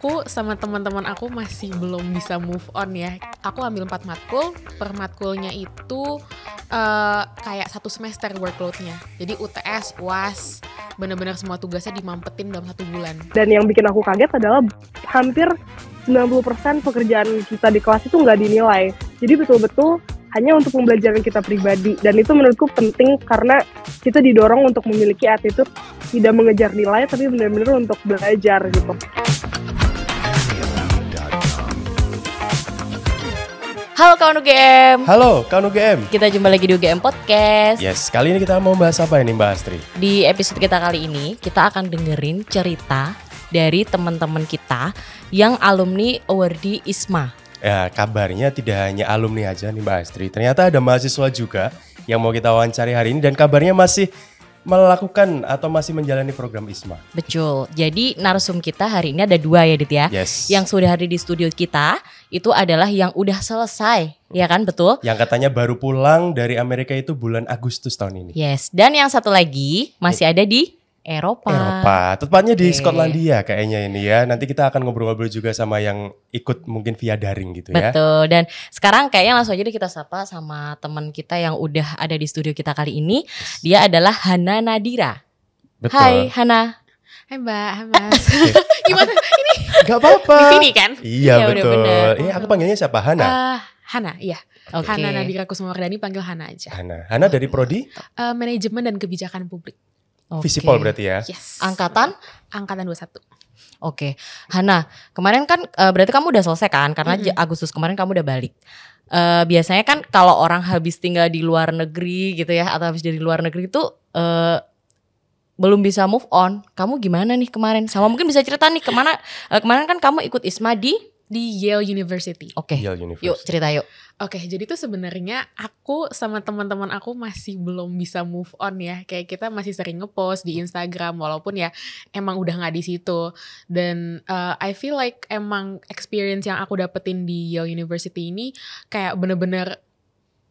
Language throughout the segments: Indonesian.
aku sama teman-teman aku masih belum bisa move on ya. Aku ambil empat matkul, per matkulnya itu uh, kayak satu semester workloadnya. Jadi UTS, UAS, bener-bener semua tugasnya dimampetin dalam satu bulan. Dan yang bikin aku kaget adalah hampir 90% pekerjaan kita di kelas itu nggak dinilai. Jadi betul-betul hanya untuk pembelajaran kita pribadi dan itu menurutku penting karena kita didorong untuk memiliki attitude tidak mengejar nilai tapi benar-benar untuk belajar gitu. Halo kawan UGM. Halo kawan UGM. Kita jumpa lagi di UGM Podcast. Yes, kali ini kita mau bahas apa ini Mbak Astri? Di episode kita kali ini kita akan dengerin cerita dari teman-teman kita yang alumni awardee ISMA. Ya, kabarnya tidak hanya alumni aja nih Mbak Astri. Ternyata ada mahasiswa juga yang mau kita wawancari hari ini dan kabarnya masih melakukan atau masih menjalani program ISMA. Betul. Jadi narsum kita hari ini ada dua ya Dit ya. Yes. Yang sudah hadir di studio kita itu adalah yang udah selesai, ya kan betul? Yang katanya baru pulang dari Amerika itu bulan Agustus tahun ini. Yes. Dan yang satu lagi masih ada di Eropa. Eropa, tepatnya di Oke. Skotlandia kayaknya ini ya. Nanti kita akan ngobrol-ngobrol juga sama yang ikut mungkin via daring gitu ya. Betul. Dan sekarang kayaknya langsung aja deh kita sapa sama teman kita yang udah ada di studio kita kali ini. Dia adalah Hana Nadira. Betul. Hai Hana. Hai Mbak, hai Mas. Gimana? Ini Gak apa-apa. di sini kan? Iya Ya, udah betul. Ini aku panggilnya siapa? Hana. Eh, Hana, iya. Oke. Hana Nadira Kusumawardani panggil Hana aja. Hana. Hana dari prodi Eh, manajemen dan kebijakan publik. Oke. Visipol berarti ya. Yes. Angkatan? Angkatan 21. Oke. Hana, kemarin kan eh, berarti kamu udah selesai kan? Karena Mm-mm. J- Agustus kemarin kamu udah balik. Eh, biasanya kan kalau orang habis tinggal di luar negeri gitu ya atau habis dari luar negeri itu eh, belum bisa move on. Kamu gimana nih kemarin? Sama mungkin bisa cerita nih ke mana? eh, kemarin kan kamu ikut ISMA di Di Yale University. Oke. Yale University. Yuk cerita yuk. Oke, jadi tuh sebenarnya aku sama teman-teman aku masih belum bisa move on ya. Kayak kita masih sering ngepost di Instagram walaupun ya emang udah nggak di situ. Dan uh, I feel like emang experience yang aku dapetin di Yale University ini kayak bener-bener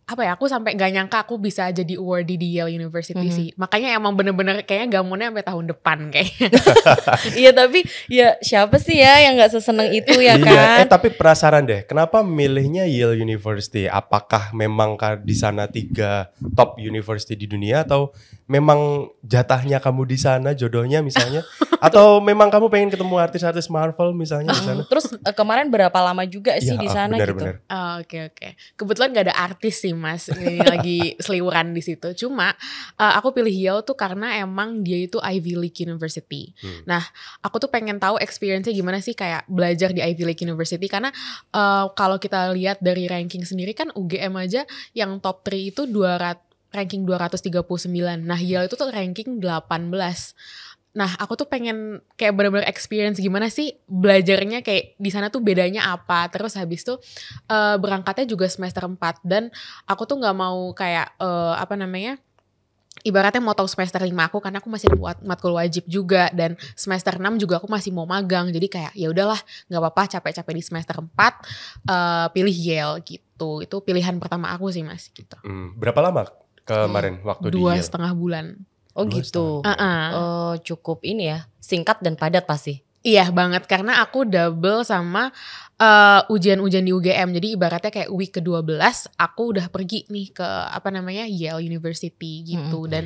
apa ya aku sampai gak nyangka aku bisa jadi awardee di Yale University Mhm. sih makanya emang bener-bener kayaknya gamunnya sampai tahun depan kayaknya Iya tapi ya siapa sih ya yang nggak seseneng itu ya Iya, kan? eh tapi penasaran deh, kenapa milihnya Yale University? Apakah memang di sana tiga top university di dunia atau memang jatahnya kamu di sana, jodohnya misalnya? atau memang kamu pengen ketemu artis-artis Marvel misalnya di sana? Terus eh, kemarin berapa lama juga sih Iya, di ah, sana benar, gitu? benar. Oh, Oke oke. Kebetulan gak ada artis sih mas. Ini lagi seliweran di situ. Cuma uh, aku pilih Yale tuh karena emang dia itu Ivy League University. Hmm. Nah aku tuh pengen tahu experience-nya gimana sih kayak belajar di Ivy League University. Karena uh, kalau kita lihat dari ranking sendiri kan UGM aja yang top 3 itu 200 ranking 239. Nah Yale itu tuh ranking 18. Nah, aku tuh pengen kayak bener-bener experience gimana sih belajarnya kayak di sana tuh bedanya apa. Terus habis tuh eh, berangkatnya juga semester 4 dan aku tuh nggak mau kayak eh, apa namanya? Ibaratnya mau tahu semester 5 aku karena aku masih wat- matkul wajib juga dan semester 6 juga aku masih mau magang. Jadi kayak ya udahlah, nggak apa-apa capek-capek di semester 4 eh, pilih Yale gitu. Itu pilihan pertama aku sih Mas gitu. Hmm, berapa lama kemarin waktu di Dua Yale? setengah bulan. Oh Dua gitu. Uh-uh. Oh cukup ini ya singkat dan padat pasti. Iya banget karena aku double sama eh, ujian-ujian di UGM. Jadi ibaratnya kayak week ke-12 aku udah pergi nih ke apa namanya Yale University gitu Mm-mm. dan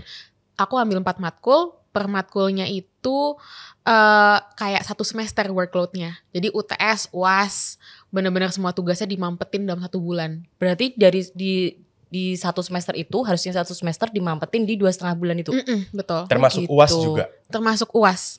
aku ambil empat matkul. Per matkulnya itu eh kayak satu semester workloadnya. Jadi UTS, UAS, bener-bener semua tugasnya dimampetin dalam satu bulan. Berarti dari di di satu semester itu harusnya satu semester dimampetin di dua setengah bulan itu. Mm-mm, betul. Termasuk gitu. UAS juga. Termasuk UAS.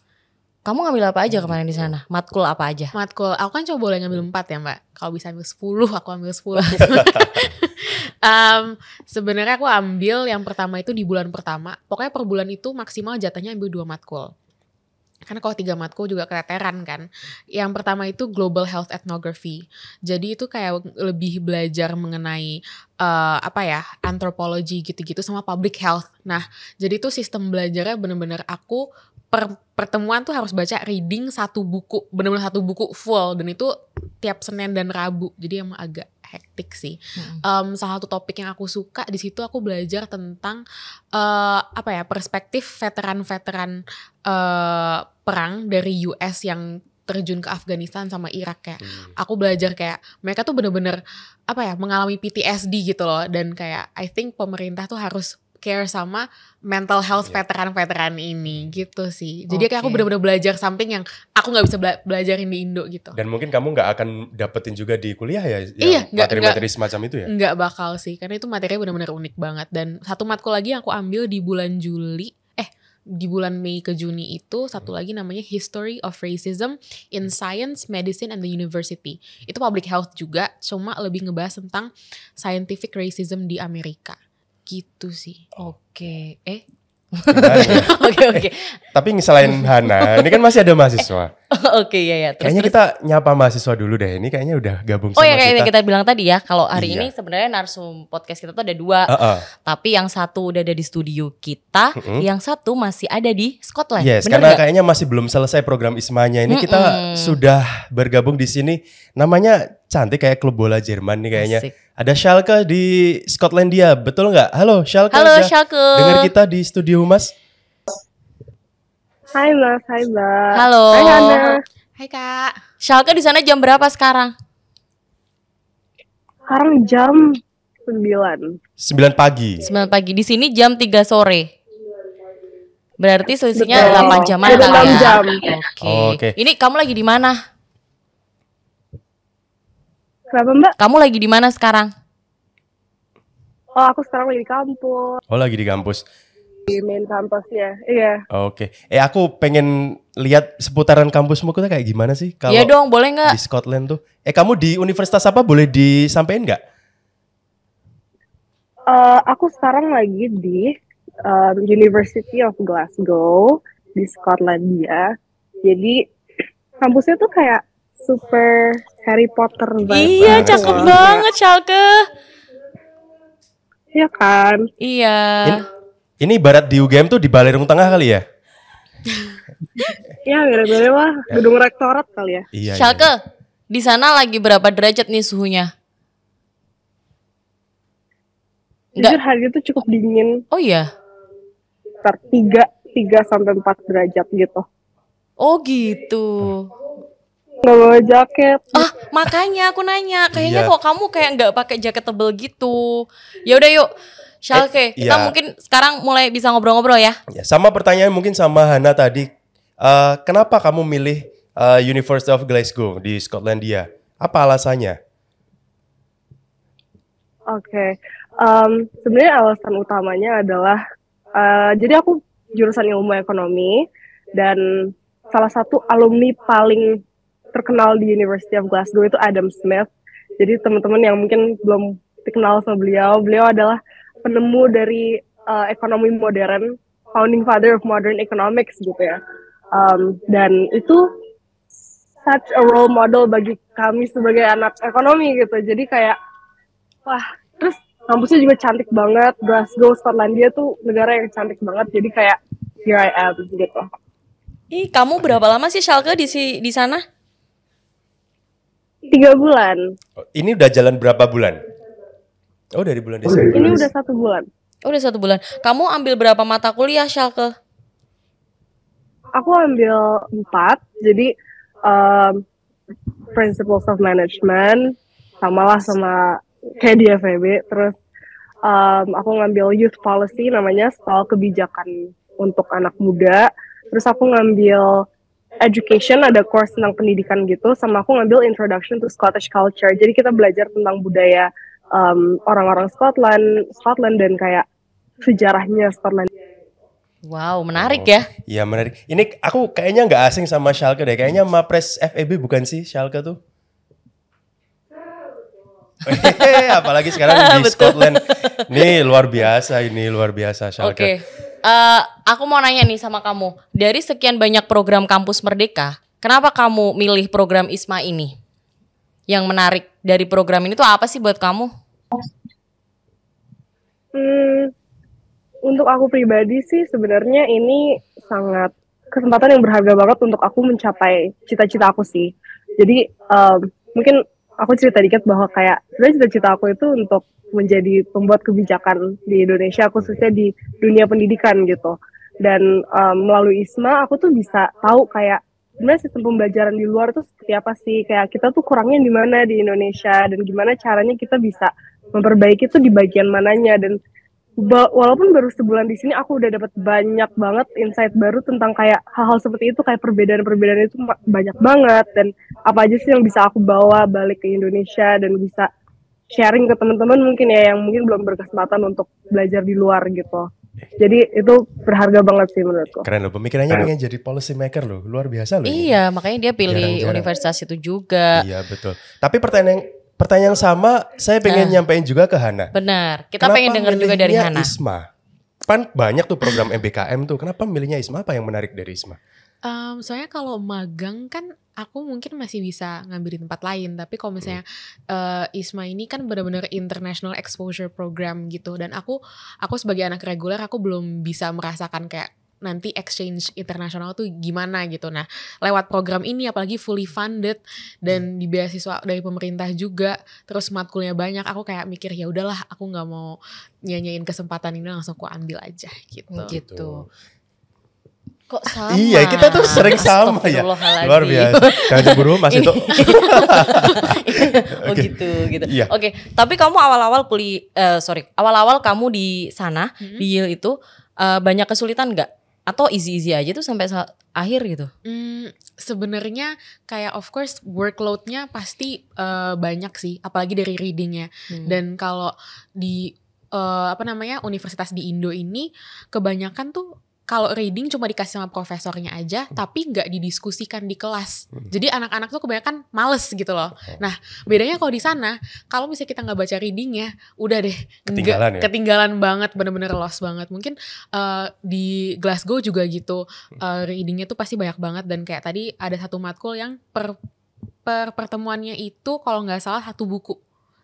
Kamu ngambil apa aja kemarin di sana? Matkul apa aja? matkul aku kan coba boleh ngambil empat ya mbak kalau bisa ambil 10 aku ambil 10 Em, sebenarnya aku ambil yang pertama itu di bulan pertama pokoknya per bulan itu maksimal jatahnya ambil dua matkul karena kalau tiga matkul juga keteteran kan. Yang pertama itu global health ethnography. Jadi itu kayak lebih belajar mengenai eh, apa ya anthropology gitu-gitu sama public health. Nah jadi itu sistem belajarnya bener-bener aku per pertemuan tuh harus baca reading satu buku bener-bener satu buku full. Dan itu tiap Senin dan Rabu. Jadi emang agak hektik sih Mm-mm. Em, salah satu topik yang aku suka di situ aku belajar tentang eh, apa ya perspektif veteran-veteran eh, perang dari US yang terjun ke Afghanistan sama Irak kayak Hmm. aku belajar kayak mereka tuh bener-bener apa ya mengalami PTSD gitu loh dan kayak I think pemerintah tuh harus care sama mental health Iya. veteran-veteran ini gitu sih. Jadi kayak aku bener-bener belajar samping yang aku nggak bisa bela- belajarin di Indo gitu. Dan mungkin kamu nggak akan dapetin juga di kuliah ya, Iya, materi-materi semacam itu ya. Nggak bakal sih, karena itu materinya benar-benar unik banget. Dan satu matkul lagi yang aku ambil di bulan Juli, eh di bulan Mei ke Juni itu satu lagi namanya History of Racism in Science, Medicine, and the University. Itu public health juga, cuma lebih ngebahas tentang scientific racism di Amerika. Gitu sih. Oke. Eh. Ya? Oke oke. Tapi selain Hana, ini kan masih ada mahasiswa. Oke ya ya. Terus kayaknya terus. kita nyapa mahasiswa dulu deh. Ini kayaknya udah gabung Oh sama ya kayak kita. bilang tadi ya, kalau hari Iya. ini sebenarnya narsum podcast kita tuh ada dua, tapi yang satu udah ada di studio kita, yang satu masih ada di Scotland. Yes, Bener karena kayaknya masih belum selesai program Ismanya ini kita sudah bergabung di sini. Namanya cantik kayak klub bola Jerman nih kayaknya. Asik. Ada Schalke di Skotlandia, betul nggak? Halo Schalke. Halo Schalke. Dengar kita di studio Humas. Hai Mas, hai Mbak. Halo. Hai Hana. Hai Kak. Schalke di sana jam berapa sekarang? Sekarang jam 9. 9 pagi. 9 pagi. Di sini jam 3 sore. Berarti selisihnya Betul. 8 jaman Beda kali enam ya. jam. Oke. Oke. Ini kamu lagi di mana? Kenapa Mbak? Kamu lagi di mana sekarang? Oh aku sekarang lagi di kampus. Oh lagi di kampus. Di main kampusnya. Iya. Oke. Eh aku pengen lihat seputaran kampusmu tuh kayak gimana sih kalau Iya dong, boleh nggak? di Scotland tuh. Eh kamu di universitas apa? Boleh disampaikan nggak? Eh, aku sekarang lagi di um, University of Glasgow di Skotlandia. Jadi kampusnya tuh kayak super Harry Potter. Iya, banget cakep sih. banget Schalke. Iya kan? Iya. In- Ini barat di UGM tuh di Balerung Tengah kali ya? Iya mirip-mirip lah. Gedung rektorat kali ya. Iya. iya. Schalke, di sana lagi berapa derajat nih suhunya? Nggak. Jujur hari itu cukup dingin. Oh iya. Sekitar 3, 3 sampai 4 derajat gitu. Oh gitu. Nggak bawa jaket. Ah, makanya aku nanya, kayaknya Iya. kok kamu kayak nggak pakai jaket tebel gitu. Ya udah yuk. Schalke, Eh, kita iya. mungkin sekarang mulai bisa ngobrol-ngobrol ya. Ya, sama pertanyaan mungkin sama Hana tadi. Eh, kenapa kamu milih eh, University of Glasgow di Skotlandia? Apa alasannya? Oke, Em, sebenarnya alasan utamanya adalah eh, jadi aku jurusan ilmu ekonomi dan salah satu alumni paling terkenal di University of Glasgow itu Adam Smith. Jadi teman-teman yang mungkin belum dikenal sama beliau, beliau adalah penemu dari eh, ekonomi modern, founding father of modern economics gitu ya. Em, dan itu such a role model bagi kami sebagai anak ekonomi gitu. Jadi kayak wah terus kampusnya juga cantik banget Glasgow Skotlandia tuh negara yang cantik banget jadi kayak here I am gitu Ih, kamu berapa lama sih Schalke di si- di sana? tiga bulan Oh, Ini udah jalan berapa bulan? Oh dari bulan Desember. ini udah satu bulan Oh, udah satu bulan. Kamu ambil berapa mata kuliah Schalke? aku ambil empat jadi um, principles of management samalah sama kayak di FEB terus um, aku ngambil youth policy namanya soal kebijakan untuk anak muda terus aku ngambil education ada course tentang pendidikan gitu sama aku ngambil introduction to Scottish culture jadi kita belajar tentang budaya um, orang-orang Scotland Scotland dan kayak sejarahnya Scotland Wow, menarik ya. Iya menarik. Ini aku kayaknya nggak asing sama Schalke deh. Kayaknya Mapres FEB bukan sih Schalke tuh? Hehehe, Apalagi sekarang di Betul. Scotland. Nih luar biasa ini luar biasa Oke. Schalke. Eh, aku mau nanya nih sama kamu. Dari sekian banyak program kampus Merdeka, kenapa kamu milih program ISMA ini? Yang menarik dari program ini tuh apa sih buat kamu? Hmm, untuk aku pribadi sih sebenarnya ini sangat kesempatan yang berharga banget untuk aku mencapai cita-cita aku sih. Jadi em, mungkin aku cerita dikit bahwa kayak sebenarnya cita-cita aku itu untuk menjadi pembuat kebijakan di Indonesia khususnya di dunia pendidikan gitu. Dan em, melalui ISMA aku tuh bisa tahu kayak sebenarnya sistem pembelajaran di luar tuh seperti apa sih? Kayak kita tuh kurangnya di mana di Indonesia? Dan gimana caranya kita bisa memperbaiki itu di bagian mananya? Dan walaupun baru sebulan di sini aku udah dapat banyak banget insight baru tentang kayak hal-hal seperti itu. Kayak perbedaan-perbedaan itu banyak banget. Dan apa aja sih yang bisa aku bawa balik ke Indonesia? Dan bisa sharing ke teman-teman mungkin ya yang mungkin belum berkesempatan untuk belajar di luar gitu. Jadi itu berharga banget sih menurutku. Keren loh, pemikirannya pengen jadi policy maker loh, luar biasa loh. ini. Iya, makanya dia pilih Jarang-jarang. universitas itu juga. Iya betul. Tapi pertanyaan yang pertanyaan yang sama, saya pengen nyampein juga ke Hana. Benar. Kita Kenapa pengen dengar juga dari Hana. Isma. Kan banyak tuh program MBKM tuh. Kenapa milihnya Isma? Apa yang menarik dari Isma? Em, soalnya kalau magang kan aku mungkin masih bisa ngambil di tempat lain tapi kalau misalnya eh, ISMA ini kan benar-benar international exposure program gitu dan aku aku sebagai anak reguler aku belum bisa merasakan kayak nanti exchange internasional tuh gimana gitu. Nah lewat program ini apalagi fully funded dan di beasiswa dari pemerintah juga terus matkulnya banyak aku kayak mikir ya udahlah aku nggak mau nyanyain kesempatan ini langsung aku ambil aja gitu. Gitu. Kok sama? Iya, kita tuh sering sama ya. Luar biasa. Jangan cemburu Mas itu. oh Oke. gitu gitu. Iya. Oke, tapi kamu awal-awal kuliah eh, sorry, awal-awal kamu di sana Mhm. di Yale itu eh, banyak kesulitan nggak? Atau easy-easy aja tuh sampai sa- akhir gitu? Hmm, sebenarnya kayak of course workloadnya pasti eh, banyak sih, apalagi dari readingnya. Hmm. Dan kalau di eh, apa namanya universitas di Indo ini kebanyakan tuh kalau reading cuma dikasih sama profesornya aja, tapi nggak didiskusikan di kelas. Hmm. Jadi anak-anak tuh kebanyakan males gitu loh. Nah bedanya kalau di sana, kalau misalnya kita nggak baca readingnya, udah deh Ketinggalan ya? ketinggalan banget, bener-bener lost banget. Mungkin eh, di Glasgow juga gitu, eh, readingnya tuh pasti banyak banget dan kayak tadi ada satu matkul yang per per pertemuannya itu kalau nggak salah satu buku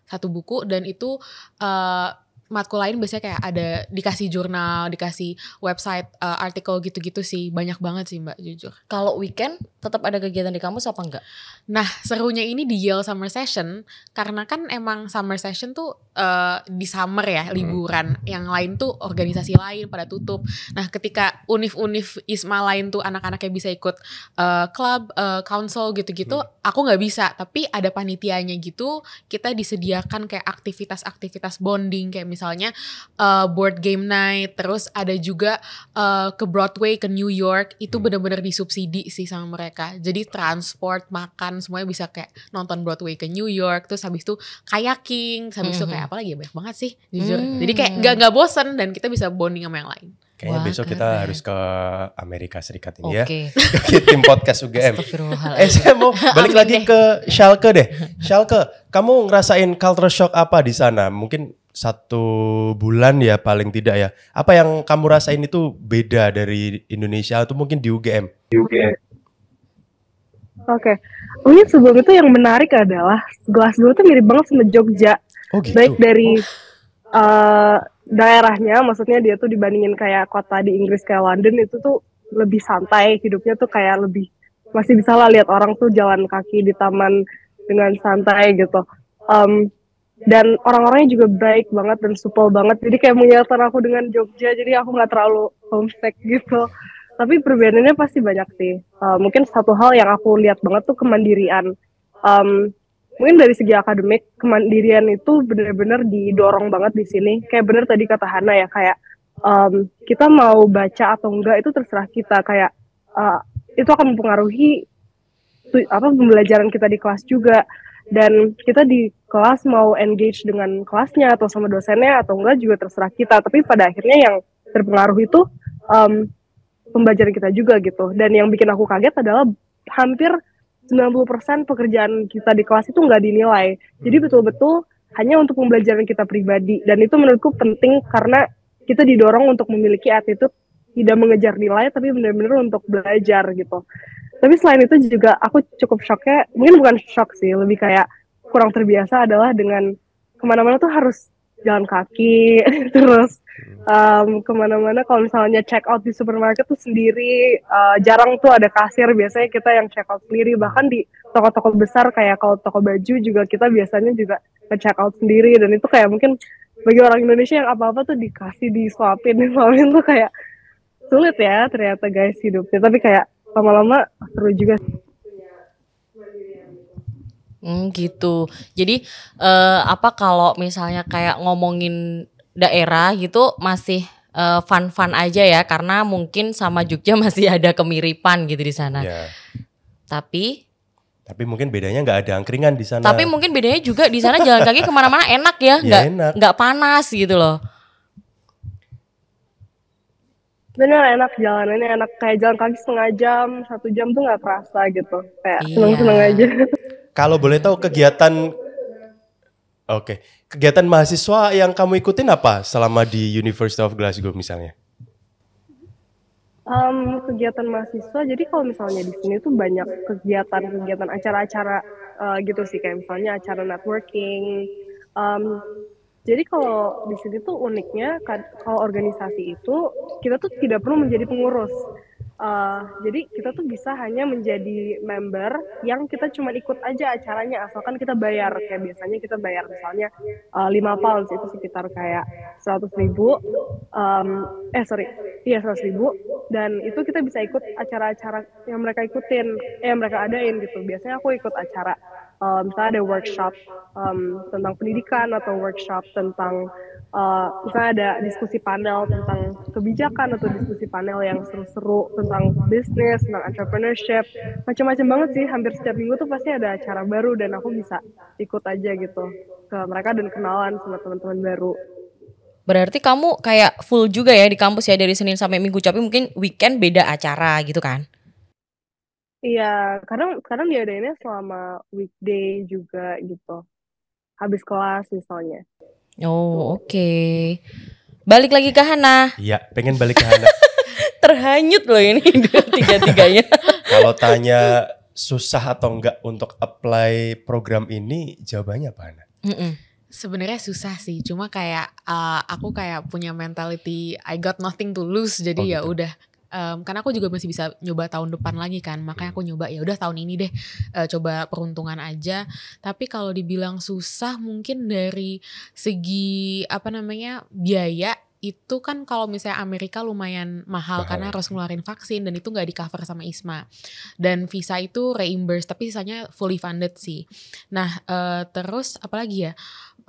satu buku dan itu eh, matkul lain biasanya kayak ada dikasih jurnal dikasih website eh, artikel gitu-gitu sih banyak banget sih mbak jujur Kalau weekend tetap ada kegiatan di kampus apa enggak? Nah, serunya ini di Yale Summer Session karena kan emang Summer Session tuh eh, di summer ya, liburan. Yang lain tuh organisasi lain pada tutup. Nah, ketika univ-univ ISMA lain tuh anak-anaknya bisa ikut eh, club, eh, council gitu-gitu, aku nggak bisa. Tapi ada panitianya gitu, kita disediakan kayak aktivitas-aktivitas bonding kayak misalnya eh, board game night, terus ada juga eh, ke Broadway ke New York itu bener-bener disubsidi sih sama mereka. Jadi transport, makan semuanya bisa kayak nonton Broadway ke New York, terus habis itu kayaking, habis itu kayak apa lagi ya banyak banget sih jujur. Hmm. Jadi kayak nggak nggak bosen dan kita bisa bonding sama yang lain. Kayaknya Wah, besok kita keren. harus ke Amerika Serikat ini ya. Oke. Ke tim podcast UGM. Eh saya mau balik lagi deh. ke Schalke deh. Schalke, kamu ngerasain culture shock apa di sana? Mungkin satu bulan ya paling tidak ya. Apa yang kamu rasain itu beda dari Indonesia atau mungkin di UGM? Oke, mungkin sebelum itu yang menarik adalah Glasgow tuh mirip banget sama Jogja. Oh gitu. baik dari eh, daerahnya, maksudnya dia tuh dibandingin kayak kota di Inggris kayak London itu tuh lebih santai, hidupnya tuh kayak lebih masih bisa lah lihat orang tuh jalan kaki di taman dengan santai gitu. Em, dan orang-orangnya juga baik banget dan supel banget, jadi kayak mengingatkan aku dengan Jogja, jadi aku nggak terlalu homesick gitu. Tapi perbedaannya pasti banyak sih. Eh, mungkin satu hal yang aku lihat banget tuh kemandirian. Em, mungkin dari segi akademik kemandirian itu benar-benar didorong banget di sini kayak bener tadi kata Hana ya kayak em, kita mau baca atau enggak itu terserah kita kayak eh, itu akan mempengaruhi apa pembelajaran kita di kelas juga dan kita di kelas mau engage dengan kelasnya atau sama dosennya atau enggak juga terserah kita tapi pada akhirnya yang terpengaruh itu em, pembelajaran kita juga gitu dan yang bikin aku kaget adalah hampir 90% pekerjaan kita di kelas itu nggak dinilai. Jadi betul-betul hanya untuk pembelajaran kita pribadi. Dan itu menurutku penting karena kita didorong untuk memiliki attitude tidak mengejar nilai tapi benar-benar untuk belajar gitu. Tapi selain itu juga aku cukup shocknya, mungkin bukan shock sih, lebih kayak kurang terbiasa adalah dengan ke mana-mana tuh harus jalan kaki, terus um, ke mana-mana kalau misalnya check out di supermarket tuh sendiri uh, jarang tuh ada kasir. Biasanya kita yang check out sendiri. Bahkan di toko-toko besar kayak kalau toko baju juga kita biasanya juga check out sendiri. Dan itu kayak mungkin bagi orang Indonesia yang apa-apa tuh dikasih disuapin disuapin tuh kayak sulit ya ternyata guys hidupnya. Tapi kayak lama-lama seru juga sih. Hmm, gitu. Jadi eh, apa kalau misalnya kayak ngomongin daerah gitu masih eh, fun-fun aja ya karena mungkin sama Jogja masih ada kemiripan gitu di sana. Ya. Tapi Tapi mungkin bedanya nggak ada angkringan di sana. tapi mungkin bedanya juga di sana jalan kaki ke mana-mana enak ya, Ya, nggak enak. nggak panas gitu loh. Bener enak jalanannya enak kayak jalan kaki setengah jam, satu jam tuh nggak kerasa gitu. Kayak Iya. seneng-seneng aja. Kalau boleh tahu kegiatan Oke, kegiatan mahasiswa yang kamu ikutin apa selama di University of Glasgow misalnya? Em, kegiatan mahasiswa, jadi kalau misalnya di sini tuh banyak kegiatan-kegiatan acara-acara eh, gitu sih, kayak misalnya acara networking. Em, jadi kalau di sini tuh uniknya, kad- kalau organisasi itu kita tuh tidak perlu menjadi pengurus. Eh, jadi kita tuh bisa hanya menjadi member yang kita cuma ikut aja acaranya asalkan kita bayar. Kayak biasanya kita bayar misalnya eh, 5 pounds itu sekitar kayak 100 ribu em, eh sorry iya 100 ribu. Dan itu kita bisa ikut acara-acara yang mereka ikutin eh yang mereka adain gitu. Biasanya aku ikut acara eh, misalnya ada workshop em, tentang pendidikan atau workshop tentang eh, misalnya ada diskusi panel tentang kebijakan atau diskusi panel yang seru-seru tentang bisnis tentang entrepreneurship. Macam-macam banget sih hampir setiap minggu tuh pasti ada acara baru dan aku bisa ikut aja gitu ke mereka dan kenalan sama teman-teman baru. Berarti kamu kayak full juga ya di kampus ya dari Senin sampai Minggu, tapi mungkin weekend beda acara gitu kan? Iya, kadang kadang diadainnya selama weekday juga gitu. Habis kelas misalnya. Oh, oke. Balik lagi ke Hana. Iya, pengen balik ke Hana. Terhanyut loh ini tiga-tiganya. Kalau tanya susah atau enggak untuk apply program ini, jawabannya apa Hana? Sebenarnya susah sih, cuma kayak uh, aku kayak punya mentality I got nothing to lose, jadi Oh, ya gitu. udah. Um, karena aku juga masih bisa nyoba tahun depan lagi kan, makanya aku nyoba ya udah tahun ini deh, uh, coba peruntungan aja. Tapi kalau dibilang susah, mungkin dari segi apa namanya biaya itu kan kalau misalnya Amerika lumayan mahal, Mahal. karena harus ngeluarin vaksin dan itu nggak di cover sama ISMA dan visa itu reimburse tapi sisanya fully funded sih. Nah eh, terus apalagi ya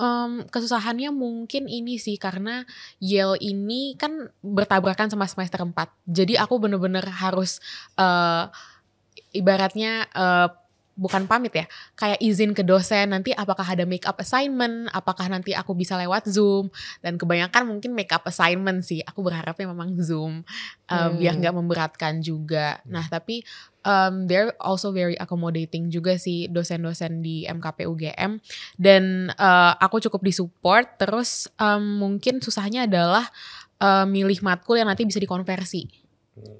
Em, kesusahannya mungkin ini sih karena Yale ini kan bertabrakan sama semester 4 jadi aku bener-bener harus eh, ibaratnya eh, bukan pamit ya kayak izin ke dosen nanti apakah ada make up assignment apakah nanti aku bisa lewat zoom. Dan kebanyakan mungkin make up assignment sih aku berharapnya memang zoom eh, Hmm. biar nggak memberatkan juga. Nah tapi um, they're also very accommodating juga sih dosen-dosen di MKP UGM dan eh, aku cukup disupport terus em, mungkin susahnya adalah eh, milih matkul yang nanti bisa dikonversi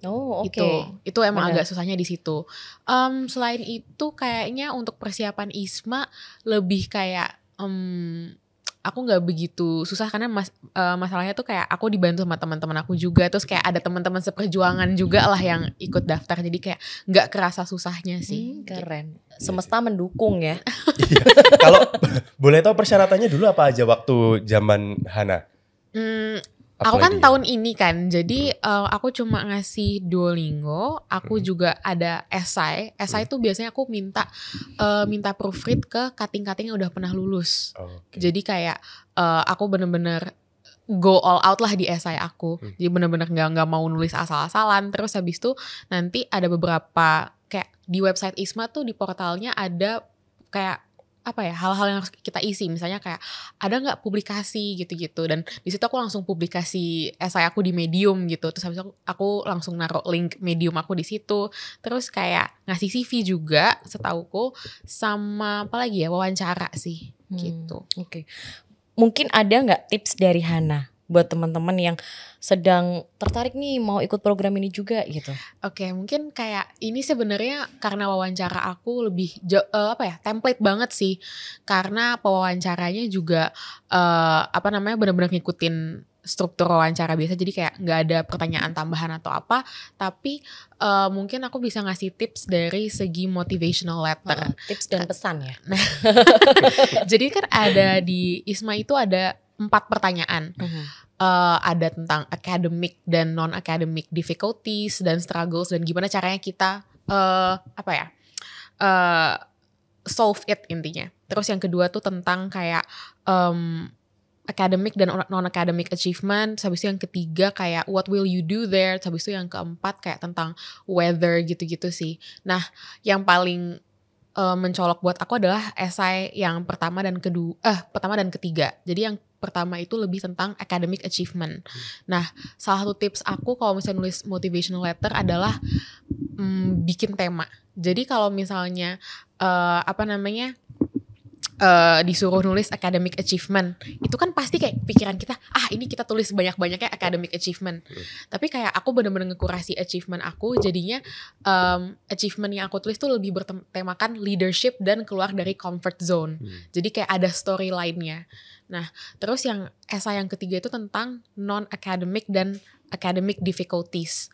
Oh, oke. itu itu emang Benar. agak susahnya di situ Em, selain itu kayaknya untuk persiapan ISMA lebih kayak em, aku nggak begitu susah karena mas, eh, masalahnya tuh kayak aku dibantu sama teman-teman aku juga terus kayak ada teman-teman seperjuangan juga lah yang ikut daftar jadi kayak nggak kerasa susahnya sih Hmm, keren. Semesta mendukung ya. Iya. Kalau boleh tahu persyaratannya dulu apa aja waktu zaman Hana? Hmm, Aku kan di- tahun ini kan, jadi eh, aku cuma ngasih Duolingo, aku Hmm. juga ada esai. Esai itu biasanya aku minta eh, minta proofread ke kating-kating yang udah pernah lulus. Oke. Jadi kayak eh, aku bener-bener go all out lah di esai aku. Hmm. Jadi bener-bener nggak nggak mau nulis asal-asalan. Terus habis itu nanti ada beberapa kayak di website Isma tuh di portalnya ada kayak apa ya hal-hal yang harus kita isi. Misalnya kayak ada nggak publikasi? gitu-gitu. Dan di situ aku langsung publikasi esai aku di medium gitu. Terus habis itu aku, aku langsung naruh link medium aku di situ. Terus kayak ngasih CV juga setauku sama apa lagi ya wawancara sih Hmm, gitu. Oke. Mungkin ada nggak tips dari Hana buat teman-teman yang sedang tertarik nih mau ikut program ini juga gitu? Oke, mungkin kayak ini sebenarnya karena wawancara aku lebih eh, apa ya template banget sih, karena pewawancaranya juga eh, apa namanya benar-benar ngikutin struktur wawancara biasa, jadi kayak nggak ada pertanyaan tambahan atau apa, tapi eh, mungkin aku bisa ngasih tips dari segi motivational letter. Heeh, tips dan pesan ya. jadi kan ada di ISMA itu ada empat pertanyaan. Mhm. uh, ada tentang academic dan non academic difficulties dan struggles dan gimana caranya kita uh, apa ya uh, solve it intinya. Terus yang kedua tuh tentang kayak um, academic dan non academic achievement. Habis itu yang ketiga kayak what will you do there. Habis itu yang keempat kayak tentang weather gitu-gitu sih. Nah, yang paling uh, mencolok buat aku adalah esai yang pertama dan kedua eh pertama dan ketiga. Jadi yang pertama itu lebih tentang academic achievement. Nah, salah satu tips aku kalau misalnya nulis motivational letter adalah mm, bikin tema. Jadi kalau misalnya uh, apa namanya uh, disuruh nulis academic achievement. Itu kan pasti kayak pikiran kita ah ini kita tulis banyak-banyaknya academic achievement. Hmm. tapi kayak aku bener-bener ngekurasi achievement aku jadinya um, achievement yang aku tulis tuh lebih bertemakan leadership dan keluar dari comfort zone. Hmm. jadi kayak ada story lainnya nah terus yang esai yang ketiga itu tentang non academic dan academic difficulties.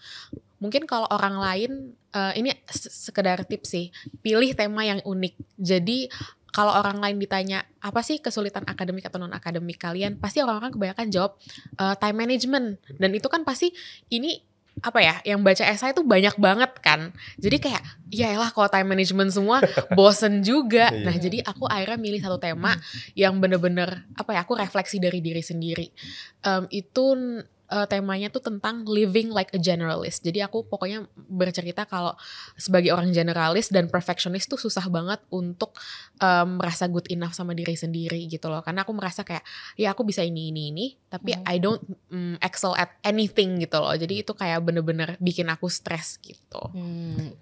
Mungkin kalau orang lain uh, ini sekedar tips sih pilih tema yang unik. Jadi kalau orang lain ditanya apa sih kesulitan akademik atau non akademik kalian, pasti orang-orang kebanyakan jawab uh, time management. Dan itu kan pasti ini apa ya yang baca esai itu banyak banget kan. Jadi kayak ya lah kalau time management semua bosen juga. Iya. nah jadi aku akhirnya milih satu tema yang bener-bener apa ya aku refleksi dari diri sendiri. Um, itu uh, temanya tuh tentang living like a generalist. Jadi aku pokoknya bercerita kalau sebagai orang generalis dan perfectionist tuh susah banget untuk um, merasa good enough sama diri sendiri gitu loh. Karena aku merasa kayak ya aku bisa ini ini ini, tapi hmm. I don't um, excel at anything gitu loh. Jadi itu kayak bener-bener bikin aku stres gitu. Hmm.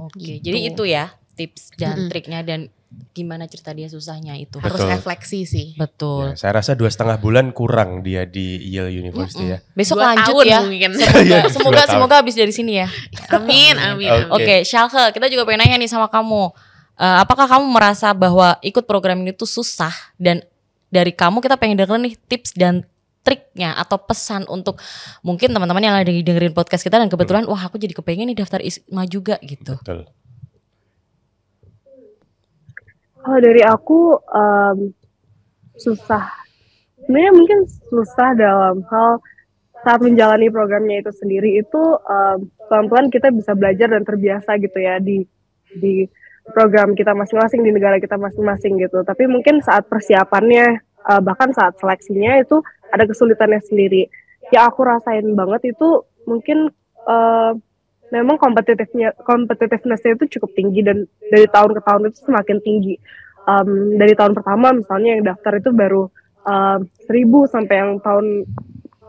Oke, okay. gitu. jadi itu ya tips dan -hmm. triknya dan gimana cerita dia susahnya itu Betul. harus refleksi sih betul ya, saya rasa dua setengah bulan kurang dia di Yale University mm -mm. ya besok dua lanjut ya mungkin. semoga iya, semoga semoga habis dari sini ya amin amin oke okay. Shalke kita juga pengen nanya nih sama kamu uh, apakah kamu merasa bahwa ikut program ini tuh susah dan dari kamu kita pengen denger nih tips dan triknya atau pesan untuk mungkin teman-teman yang lagi dengerin podcast kita dan kebetulan hmm. wah aku jadi kepengen nih daftar ISMA juga gitu. Betul. Kalau dari aku um, susah. Sebenarnya mungkin susah dalam hal saat menjalani programnya itu sendiri itu um, pelan-pelan kita bisa belajar dan terbiasa gitu ya di di program kita masing-masing di negara kita masing-masing gitu. Tapi mungkin saat persiapannya uh, bahkan saat seleksinya itu ada kesulitannya sendiri. Yang aku rasain banget itu mungkin uh, memang kompetitifnya kompetitivenessnya itu cukup tinggi dan dari tahun ke tahun itu semakin tinggi. Um, dari tahun pertama misalnya yang daftar itu baru seribu sampai yang tahun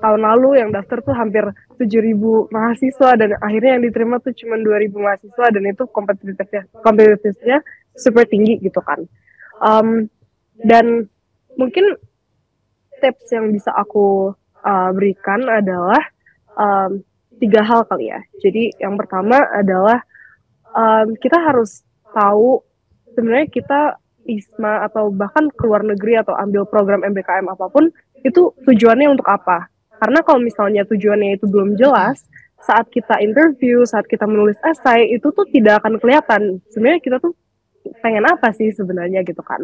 tahun lalu yang daftar tuh hampir tujuh ribu mahasiswa dan akhirnya yang diterima tuh cuma dua ribu mahasiswa dan itu kompetitifnya kompetitifnya super tinggi gitu kan. Um, dan mungkin tips yang bisa aku uh, berikan adalah um, tiga hal kali ya. Jadi yang pertama adalah um, kita harus tahu sebenarnya kita ISMA atau bahkan ke luar negeri atau ambil program MBKM apa pun itu tujuannya untuk apa? Karena kalau misalnya tujuannya itu belum jelas, saat kita interview, saat kita menulis esai itu tuh tidak akan kelihatan. Sebenarnya kita tuh pengen apa sih sebenarnya gitu kan.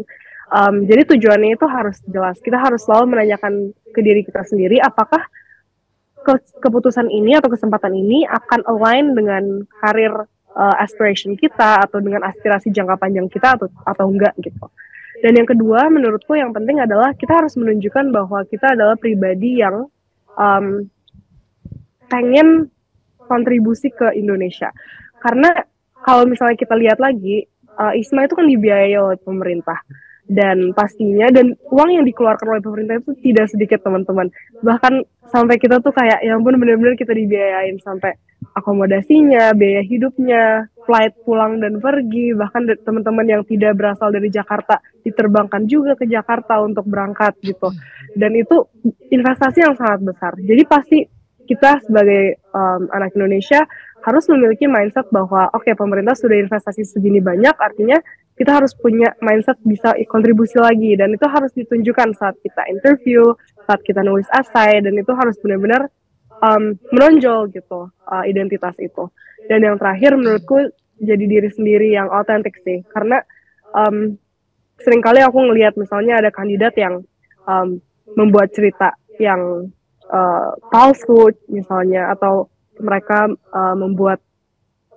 Um, jadi tujuannya itu harus jelas. Kita harus selalu menanyakan ke diri kita sendiri apakah ke keputusan ini atau kesempatan ini akan align dengan karir uh, aspiration kita atau dengan aspirasi jangka panjang kita atau atau enggak gitu. Dan yang kedua menurutku yang penting adalah kita harus menunjukkan bahwa kita adalah pribadi yang um, pengen kontribusi ke Indonesia. Karena kalau misalnya kita lihat lagi, uh, ISMA itu kan dibiayai oleh pemerintah dan pastinya dan uang yang dikeluarkan oleh pemerintah itu tidak sedikit teman-teman. Bahkan sampai kita tuh kayak ya ampun benar-benar kita dibiayain sampai akomodasinya biaya hidupnya flight pulang dan pergi. Bahkan teman-teman yang tidak berasal dari Jakarta diterbangkan juga ke Jakarta untuk berangkat gitu. Dan itu investasi yang sangat besar. Jadi pasti kita sebagai um, anak Indonesia harus memiliki mindset bahwa oke okay, pemerintah sudah investasi segini banyak artinya kita harus punya mindset bisa kontribusi lagi dan itu harus ditunjukkan saat kita interview, saat kita nulis essay dan itu harus benar-benar um, menonjol gitu uh, identitas itu. Dan yang terakhir menurutku jadi diri sendiri yang autentik sih karena um, sering kali aku ngelihat misalnya ada kandidat yang um, membuat cerita yang uh, palsu misalnya atau mereka uh, membuat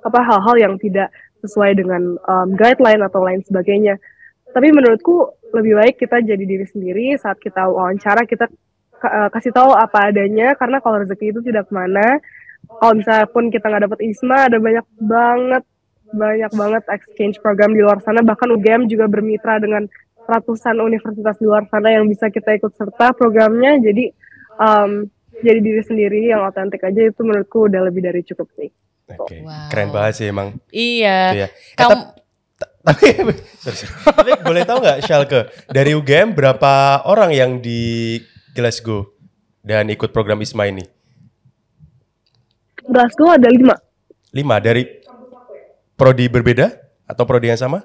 apa hal-hal yang tidak sesuai dengan um, guideline atau lain sebagainya. Tapi menurutku lebih baik kita jadi diri sendiri saat kita wawancara kita uh, kasih tahu apa adanya karena kalau rezeki itu tidak ke mana. Kalau misalnya pun kita nggak dapat ISMA ada banyak banget banyak banget exchange program di luar sana bahkan UGM juga bermitra dengan ratusan universitas di luar sana yang bisa kita ikut serta programnya jadi um, jadi diri sendiri yang otentik aja itu menurutku udah lebih dari cukup sih. Oke, Wow. keren banget sih emang. Iya. Ya. Kamu tap- ta- tapi, sorry, sorry. tapi boleh tahu nggak Schalke dari UGM berapa orang yang di Glasgow dan ikut program ISMA ini? Glasgow ada lima. Lima dari prodi berbeda atau prodi yang sama?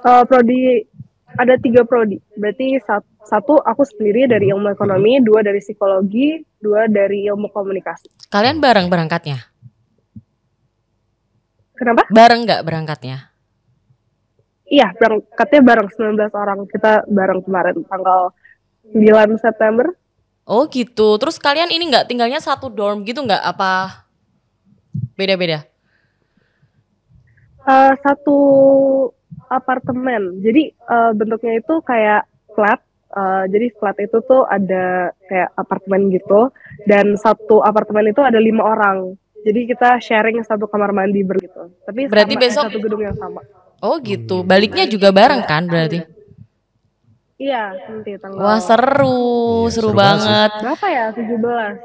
Uh, prodi ada tiga prodi. Berarti sat- satu aku sendiri dari ilmu ekonomi, dua dari psikologi, dua dari ilmu komunikasi. kalian bareng berangkatnya? Kenapa? Bareng nggak berangkatnya? Iya, berangkatnya bareng 19 orang. Kita bareng kemarin tanggal 9 September. Oh gitu. Terus kalian ini nggak tinggalnya satu dorm gitu nggak? Apa beda-beda? Uh, satu apartemen. Jadi uh, bentuknya itu kayak flat. Uh, jadi flat itu tuh ada kayak apartemen gitu. Dan satu apartemen itu ada lima orang. Jadi kita sharing satu kamar mandi bergitu. Tapi Berarti sama- eh, besok- satu gedung yang sama. Oh gitu. Baliknya juga bareng kan berarti? Iya, nanti tanggal Wah seru, Iya, seru, seru banget sih. berapa ya? 17.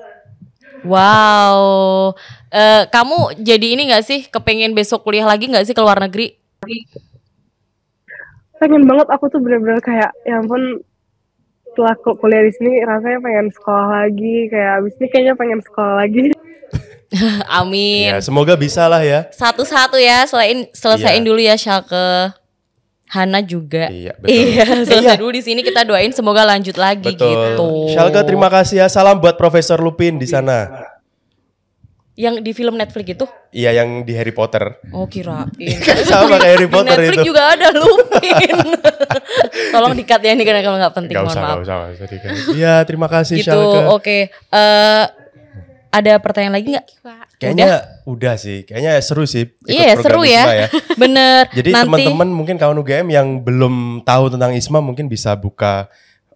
Wow. Eh, kamu jadi ini nggak sih? Kepengen besok kuliah lagi nggak sih ke luar negeri? Pengen banget aku tuh bener-bener kayak ya ampun setelah ku- kuliah di sini rasanya pengen sekolah lagi kayak abis ini kayaknya pengen sekolah lagi Amin. Ya, semoga bisa lah ya. Satu-satu ya, selain selesaiin Iya. dulu ya Schalke. Hana juga. Iya, betul. Iya, selesai dulu di sini kita doain semoga lanjut lagi Betul. gitu. Schalke terima kasih ya. Salam buat Profesor Lupin di sana. Yang di film Netflix itu? Iya, yang di Harry Potter. Oh kirain. Sama kayak Harry Di Potter Netflix itu. juga ada Lupin. Tolong dikat ya ini karena kalau nggak penting Gak mohon usah, maaf. gak usah, gak usah dikasih. Iya, terima kasih Gitu, oke. Eh, ada pertanyaan lagi nggak? Kayaknya udah. sih, kayaknya seru sih. ikut Iya program seru ya. ISMA Bener. Jadi Nanti teman-teman mungkin kawan UGM yang belum tahu tentang ISMA mungkin bisa buka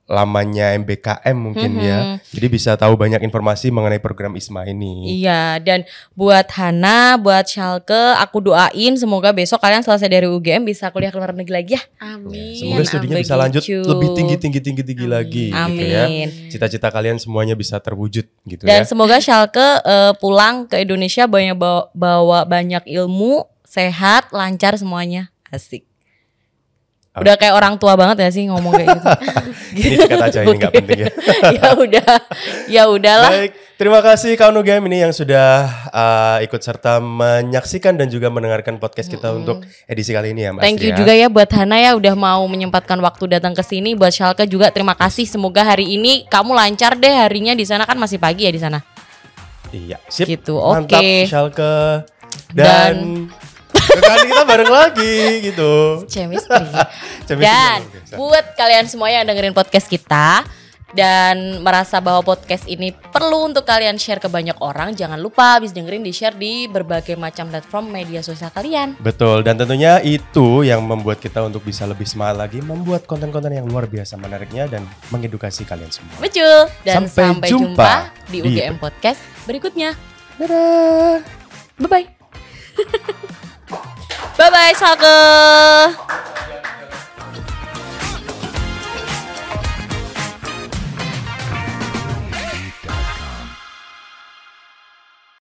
lamanya MBKM mungkin ya. Mhm. Jadi bisa tahu banyak informasi mengenai program ISMA ini. Iya, dan buat Hana, buat Schalke, aku doain semoga besok kalian selesai dari UGM bisa kuliah ke luar negeri lagi ya. Amin. Semoga studinya bisa begitu. lanjut lebih tinggi tinggi tinggi tinggi lagi gitu ya. Amin. Cita-cita kalian semuanya bisa terwujud gitu Dan ya. semoga Schalke eh, pulang ke Indonesia banyak bawa, bawa banyak ilmu, sehat, lancar semuanya. Asik. Udah kayak orang tua banget ya sih ngomong kayak gitu. Ini dekat aja ini nggak Oke. penting ya. ya udah, ya udahlah. Baik, terima kasih kawan UGM ini yang sudah uh, ikut serta menyaksikan dan juga mendengarkan podcast kita untuk edisi kali ini ya Mas Thank you juga ya buat Hana ya udah mau menyempatkan waktu datang ke sini. Buat Schalke juga terima kasih. Semoga hari ini kamu lancar deh harinya di sana kan masih pagi ya di sana. Iya, sip. Gitu, Mantap, oke. Schalke. Dan, kali kita bareng lagi gitu. Chemistry. Chemistry dan biasa. buat kalian semua yang dengerin podcast kita dan merasa bahwa podcast ini perlu untuk kalian share ke banyak orang, jangan lupa habis dengerin di share di berbagai macam platform media sosial kalian. Betul, dan tentunya itu yang membuat kita untuk bisa lebih semangat lagi membuat konten-konten yang luar biasa menariknya dan mengedukasi kalian semua. Betul. Dan Sampai sampai, jumpa jumpa di di- UGM Podcast berikutnya. Dadah. Bye 拜拜超哥。